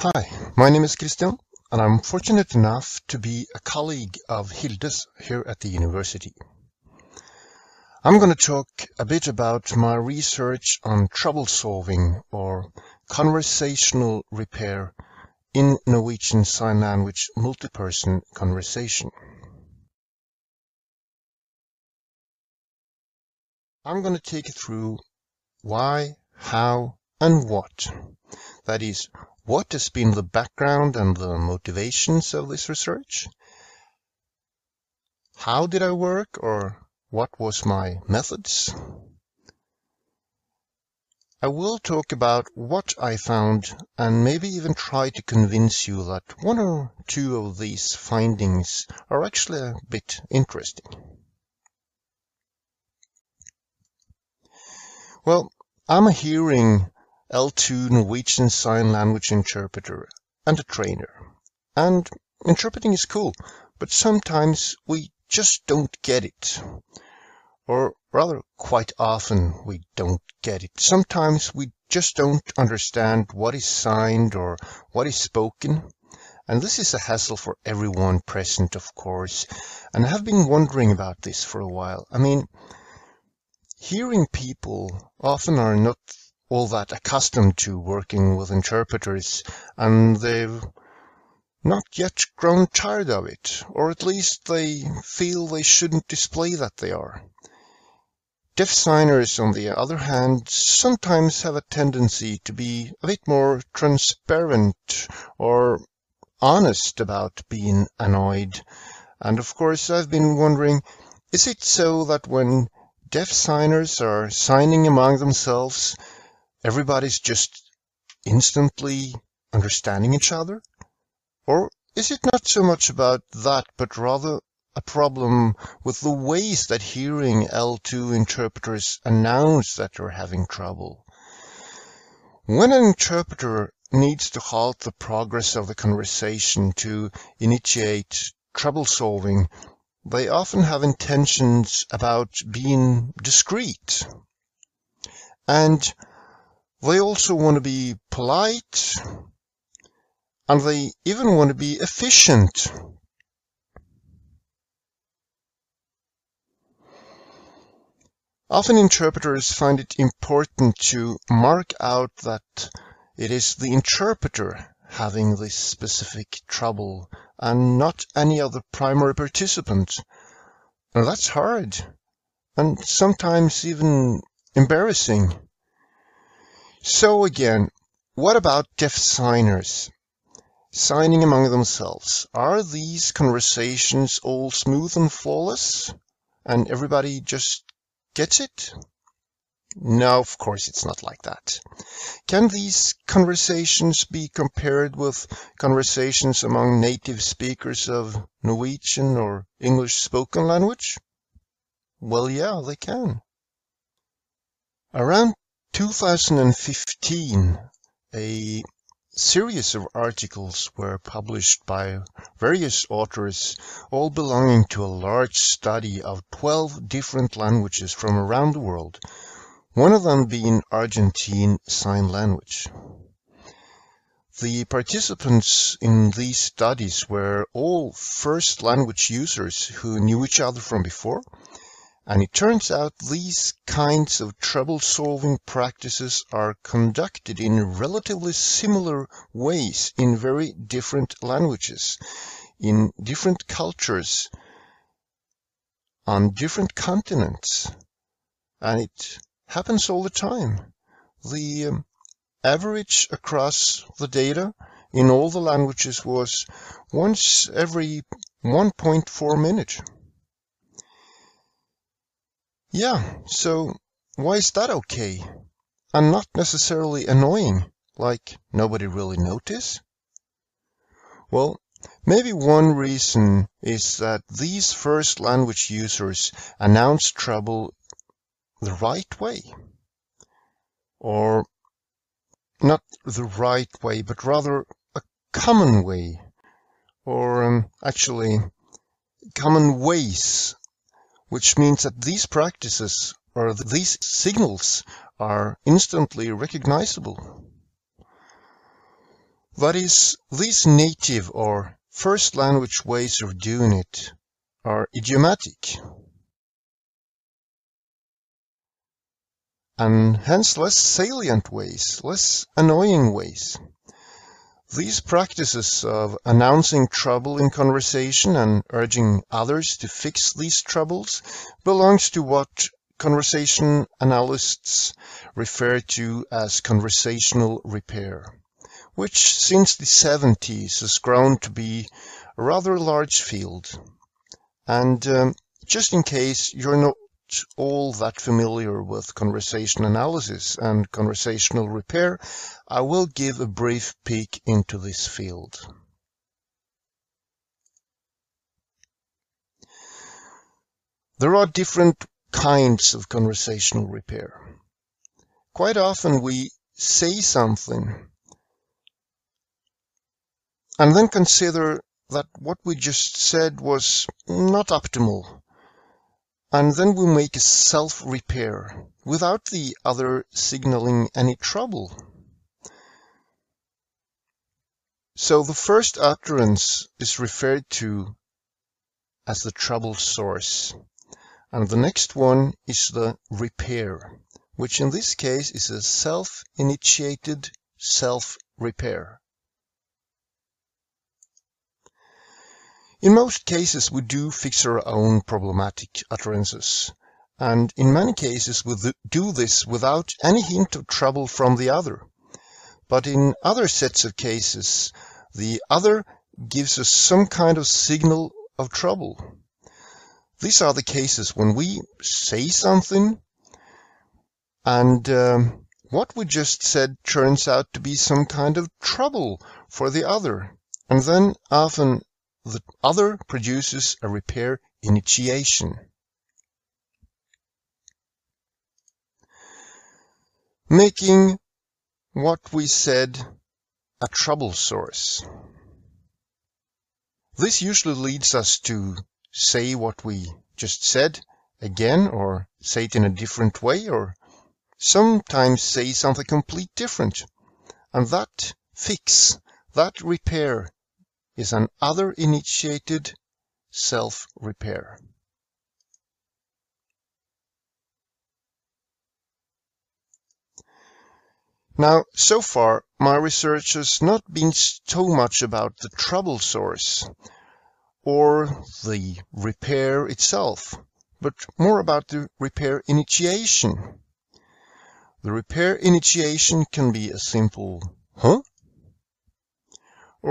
Hi, my name is Kristian, and I'm fortunate enough to be a colleague of Hilde's here at the university. I'm going to talk a bit about my research on trouble solving or conversational repair in Norwegian Sign Language multi-person conversation. I'm going to take you through why, how, and what. That is, what has been the background and the motivations of this research? How did I work or what was my methods? I will talk about what I found and maybe even try to convince you that one or two of these findings are actually a bit interesting. Well, I'm hearing L2 Norwegian Sign Language interpreter and a trainer. And interpreting is cool, but sometimes we just don't get it. Or rather, quite often we don't get it. Sometimes we just don't understand what is signed or what is spoken. And this is a hassle for everyone present, of course. And I have been wondering about this for a while. I mean, hearing people often are not all that accustomed to working with interpreters, and they've not yet grown tired of it, or at least they feel they shouldn't display that they are. Deaf signers, on the other hand, sometimes have a tendency to be a bit more transparent or honest about being annoyed. And of course, I've been wondering, is it so that when deaf signers are signing among themselves, everybody's just instantly understanding each other? Or is it not so much about that, but rather a problem with the ways that hearing L2 interpreters announce that they're having trouble? When an interpreter needs to halt the progress of the conversation to initiate trouble solving, they often have intentions about being discreet. And they also want to be polite and they even want to be efficient. Often interpreters find it important to mark out that it is the interpreter having this specific trouble and not any other primary participant. And that's hard and sometimes even embarrassing. So again, what about deaf signers? Signing among themselves. Are these conversations all smooth and flawless? And everybody just gets it? No, of course it's not like that. Can these conversations be compared with conversations among native speakers of Norwegian or English spoken language? Well, yeah, they can. Around 2015, a series of articles were published by various authors, all belonging to a large study of 12 different languages from around the world, one of them being Argentine Sign Language. The participants in these studies were all first language users who knew each other from before and it turns out these kinds of trouble-solving practices are conducted in relatively similar ways in very different languages, in different cultures, on different continents. And it happens all the time. The um, average across the data in all the languages was once every 1.4 minutes. Yeah, so why is that okay? And not necessarily annoying, like nobody really noticed? Well, maybe one reason is that these first language users announce trouble the right way. Or not the right way, but rather a common way. Or um, actually, common ways which means that these practices or these signals are instantly recognizable. That is, these native or first language ways of doing it are idiomatic and hence less salient ways, less annoying ways. These practices of announcing trouble in conversation and urging others to fix these troubles belongs to what conversation analysts refer to as conversational repair, which since the 70s has grown to be a rather large field. And um, just in case you're not all that familiar with conversation analysis and conversational repair, I will give a brief peek into this field. There are different kinds of conversational repair. Quite often we say something and then consider that what we just said was not optimal and then we make a self-repair without the other signaling any trouble. So the first utterance is referred to as the trouble source, and the next one is the repair, which in this case is a self-initiated self-repair. In most cases we do fix our own problematic utterances, and in many cases we do this without any hint of trouble from the other. But in other sets of cases, the other gives us some kind of signal of trouble. These are the cases when we say something and um, what we just said turns out to be some kind of trouble for the other. And then often the other produces a repair initiation. Making what we said a trouble source. This usually leads us to say what we just said again or say it in a different way or sometimes say something completely different. And that fix, that repair is an other-initiated self-repair. Now, so far, my research has not been so much about the trouble source or the repair itself, but more about the repair initiation. The repair initiation can be a simple, huh?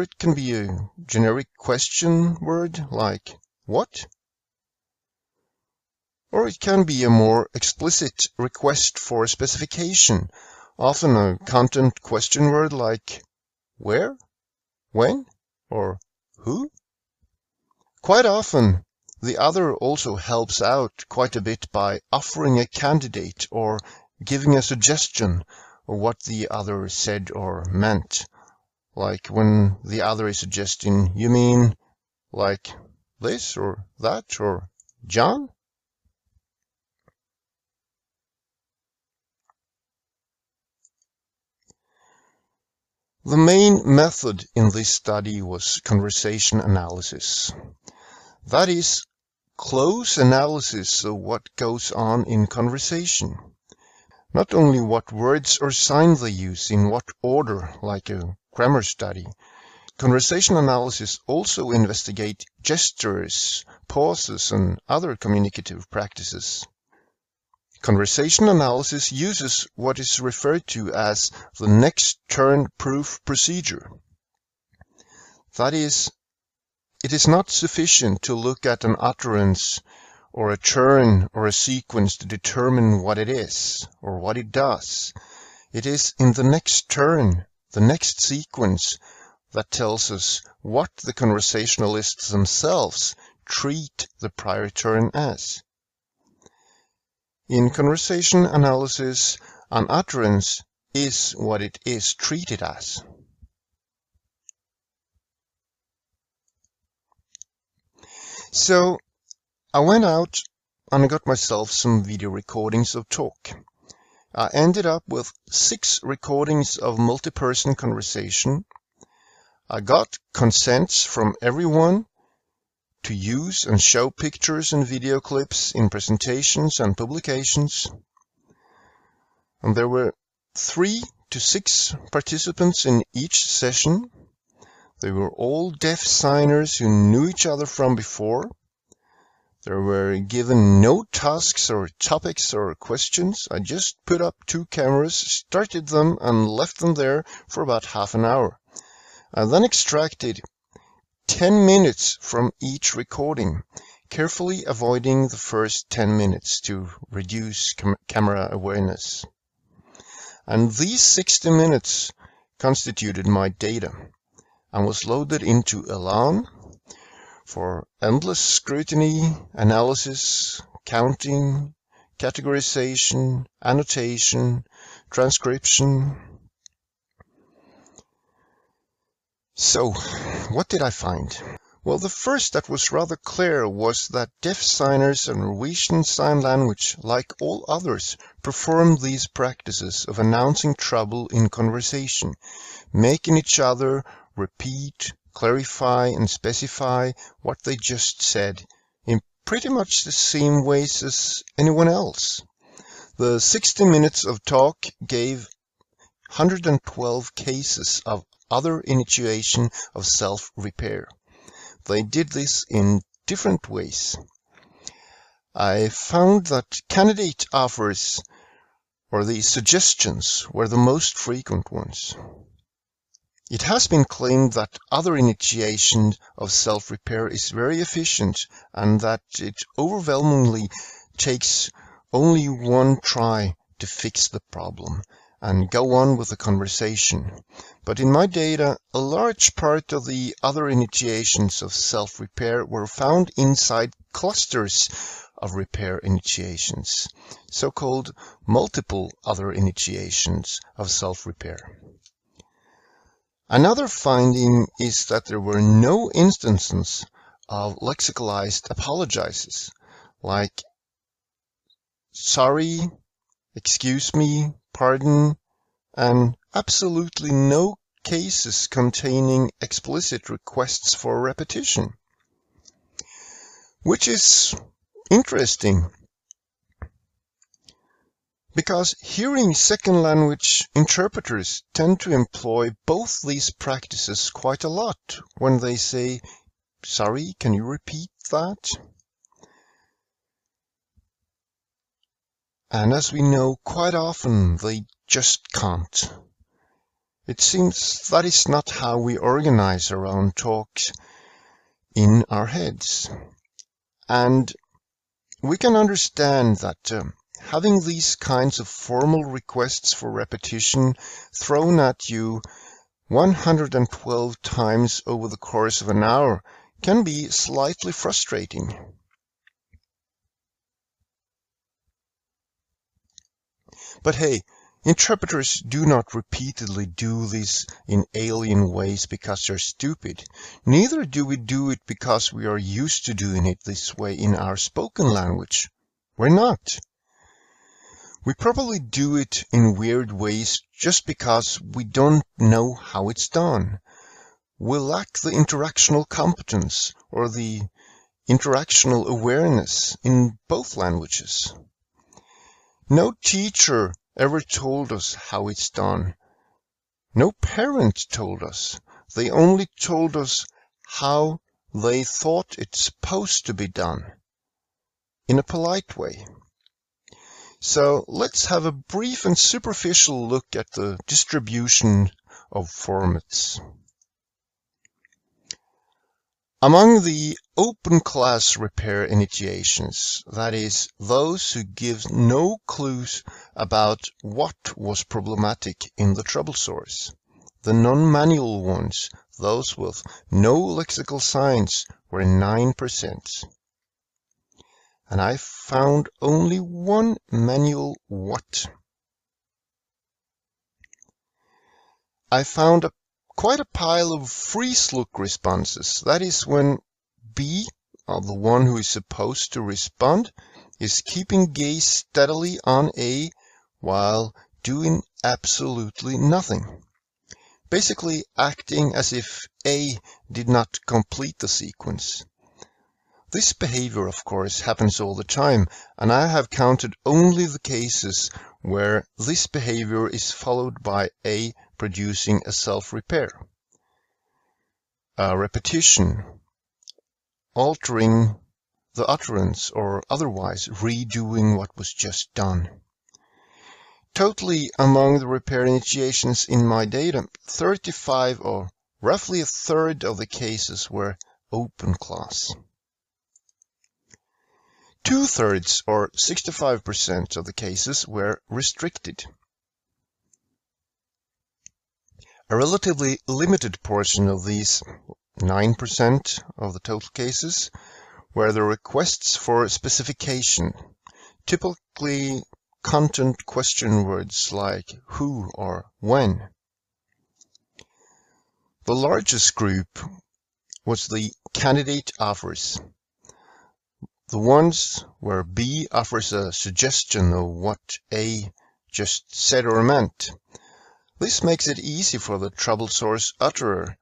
Or it can be a generic question word like what? Or it can be a more explicit request for a specification, often a content question word like where, when, or who. Quite often, the other also helps out quite a bit by offering a candidate or giving a suggestion of what the other said or meant. Like when the other is suggesting, you mean like this or that or John? The main method in this study was conversation analysis. That is, close analysis of what goes on in conversation. Not only what words or signs they use, in what order, like a grammar study. Conversation analysis also investigate gestures, pauses, and other communicative practices. Conversation analysis uses what is referred to as the next turn proof procedure. That is, it is not sufficient to look at an utterance or a turn or a sequence to determine what it is or what it does. It is in the next turn the next sequence that tells us what the conversationalists themselves treat the prior turn as. In conversation analysis, an utterance is what it is treated as. So I went out and I got myself some video recordings of talk. I ended up with six recordings of multi-person conversation I got consents from everyone to use and show pictures and video clips in presentations and publications. And there were three to six participants in each session. They were all deaf signers who knew each other from before. They were given no tasks or topics or questions. I just put up two cameras, started them, and left them there for about half an hour. I then extracted 10 minutes from each recording, carefully avoiding the first 10 minutes to reduce cam camera awareness. And these 60 minutes constituted my data and was loaded into Elan for endless scrutiny, analysis, counting, categorization, annotation, transcription, So, what did I find? Well, the first that was rather clear was that deaf signers of Norwegian Sign Language, like all others, perform these practices of announcing trouble in conversation, making each other repeat, clarify, and specify what they just said in pretty much the same ways as anyone else. The 60 minutes of talk gave 112 cases of other initiation of self-repair. They did this in different ways. I found that candidate offers or the suggestions were the most frequent ones. It has been claimed that other initiation of self-repair is very efficient and that it overwhelmingly takes only one try to fix the problem and go on with the conversation. But in my data, a large part of the other initiations of self-repair were found inside clusters of repair initiations, so-called multiple other initiations of self-repair. Another finding is that there were no instances of lexicalized apologizes, like sorry, excuse me, pardon, and absolutely no cases containing explicit requests for repetition. Which is interesting because hearing second language interpreters tend to employ both these practices quite a lot when they say, sorry, can you repeat that? And as we know, quite often they just can't. It seems that is not how we organize our own talks in our heads. And we can understand that uh, having these kinds of formal requests for repetition thrown at you 112 times over the course of an hour can be slightly frustrating. But hey, interpreters do not repeatedly do this in alien ways because they're stupid. Neither do we do it because we are used to doing it this way in our spoken language. We're not. We probably do it in weird ways just because we don't know how it's done. We lack the interactional competence or the interactional awareness in both languages. No teacher ever told us how it's done. No parent told us. They only told us how they thought it's supposed to be done in a polite way. So let's have a brief and superficial look at the distribution of formats. Among the open class repair initiations, that is, those who give no clues about what was problematic in the trouble source, the non-manual ones, those with no lexical signs, were 9%. And I found only one manual what. I found a quite a pile of freeze look responses. That is when B, or the one who is supposed to respond, is keeping gaze steadily on A while doing absolutely nothing. basically acting as if A did not complete the sequence. This behavior, of course, happens all the time, and I have counted only the cases where this behavior is followed by A producing a self-repair. A repetition, altering the utterance or otherwise redoing what was just done. Totally among the repair initiations in my data, 35 or roughly a third of the cases were open class. Two-thirds or 65% of the cases were restricted. A relatively limited portion of these 9% of the total cases were the requests for specification, typically content question words like who or when. The largest group was the candidate offers. The ones where B offers a suggestion of what A just said or meant. This makes it easy for the trouble source utterer,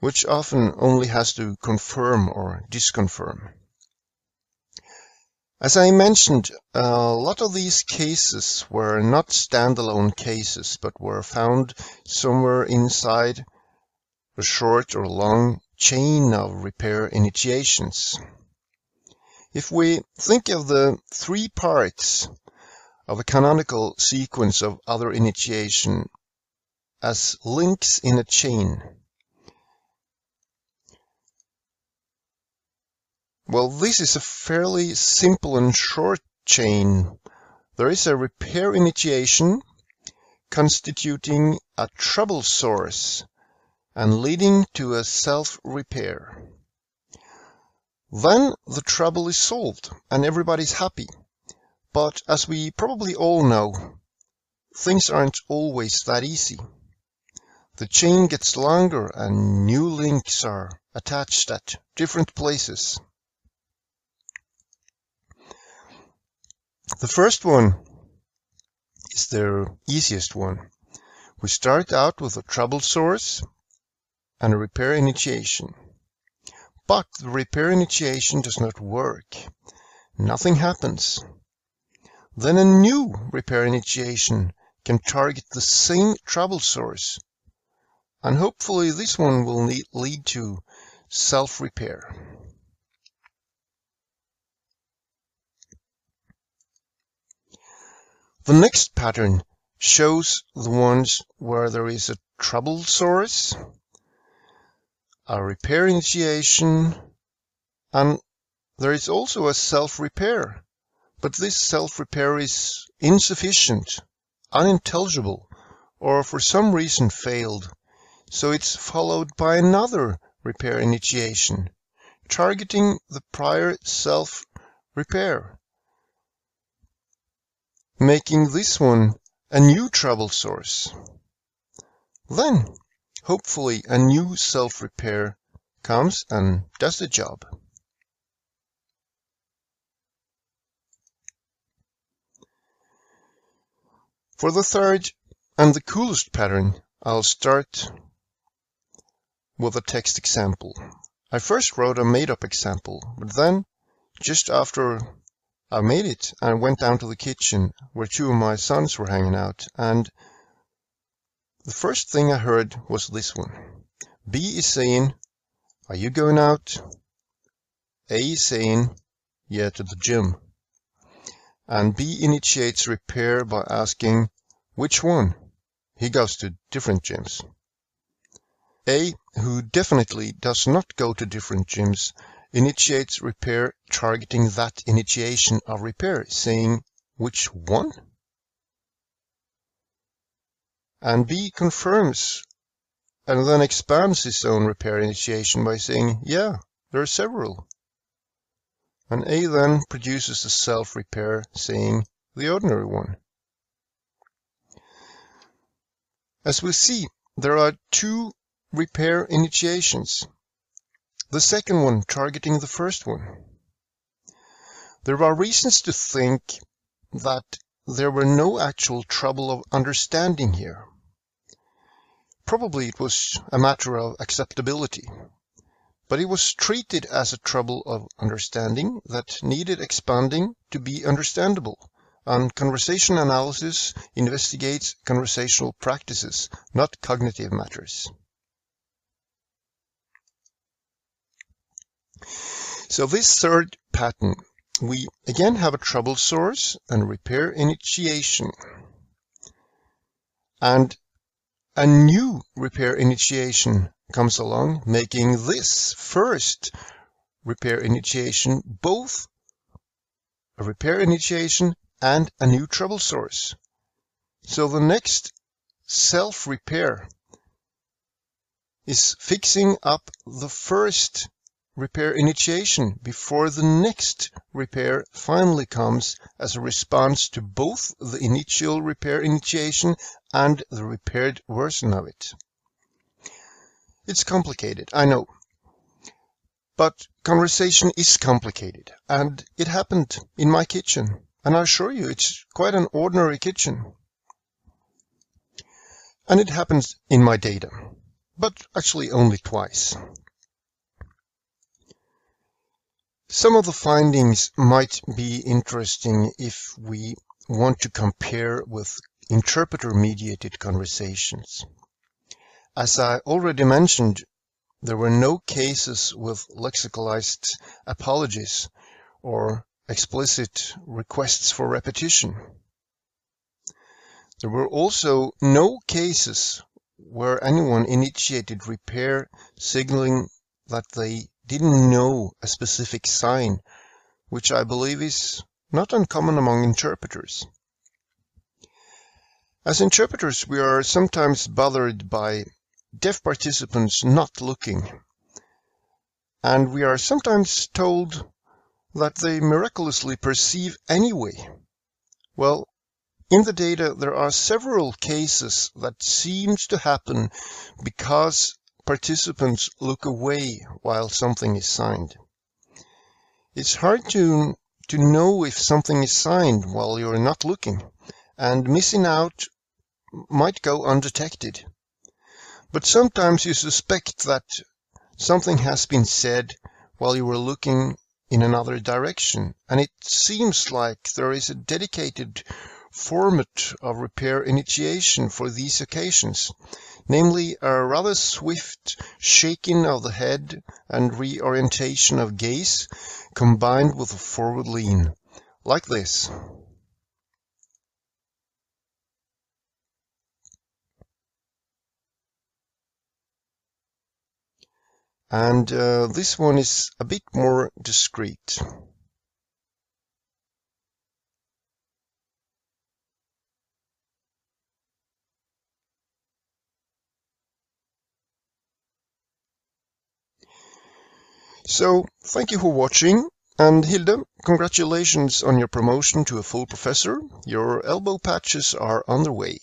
which often only has to confirm or disconfirm. As I mentioned, a lot of these cases were not standalone cases, but were found somewhere inside a short or long chain of repair initiations. If we think of the three parts of a canonical sequence of other initiation as links in a chain, Well, this is a fairly simple and short chain. There is a repair initiation constituting a trouble source and leading to a self-repair. Then the trouble is solved and everybody's happy. But as we probably all know, things aren't always that easy. The chain gets longer and new links are attached at different places. The first one is the easiest one. We start out with a trouble source and a repair initiation. But the repair initiation does not work. Nothing happens. Then a new repair initiation can target the same trouble source. And hopefully this one will lead to self-repair. The next pattern shows the ones where there is a trouble source, a repair initiation, and there is also a self-repair. But this self-repair is insufficient, unintelligible, or for some reason failed. So it's followed by another repair initiation, targeting the prior self-repair making this one a new trouble source. Then, hopefully, a new self-repair comes and does the job. For the third and the coolest pattern, I'll start with a text example. I first wrote a made-up example, but then, just after I made it I went down to the kitchen where two of my sons were hanging out and the first thing I heard was this one. B is saying, are you going out? A is saying, yeah, to the gym. And B initiates repair by asking, which one? He goes to different gyms. A, who definitely does not go to different gyms, initiates repair targeting that initiation of repair, saying which one? And B confirms and then expands his own repair initiation by saying, yeah, there are several. And A then produces a self-repair saying the ordinary one. As we see, there are two repair initiations the second one targeting the first one. There are reasons to think that there were no actual trouble of understanding here. Probably it was a matter of acceptability. But it was treated as a trouble of understanding that needed expanding to be understandable. And conversation analysis investigates conversational practices, not cognitive matters. So this third pattern, we again have a trouble source and repair initiation. And a new repair initiation comes along, making this first repair initiation both a repair initiation and a new trouble source. So the next self-repair is fixing up the first repair initiation before the next repair finally comes as a response to both the initial repair initiation and the repaired version of it. It's complicated, I know. But conversation is complicated, and it happened in my kitchen. And I assure you, it's quite an ordinary kitchen. And it happens in my data, but actually only twice. Some of the findings might be interesting if we want to compare with interpreter-mediated conversations. As I already mentioned, there were no cases with lexicalized apologies or explicit requests for repetition. There were also no cases where anyone initiated repair signaling that they didn't know a specific sign, which I believe is not uncommon among interpreters. As interpreters, we are sometimes bothered by deaf participants not looking, and we are sometimes told that they miraculously perceive anyway. Well, in the data, there are several cases that seems to happen because participants look away while something is signed. It's hard to, to know if something is signed while you're not looking, and missing out might go undetected. But sometimes you suspect that something has been said while you were looking in another direction, and it seems like there is a dedicated format of repair initiation for these occasions namely a rather swift shaking of the head and reorientation of gaze combined with a forward lean, like this. And uh, this one is a bit more discreet. So thank you for watching. And Hilde, congratulations on your promotion to a full professor. Your elbow patches are on their way.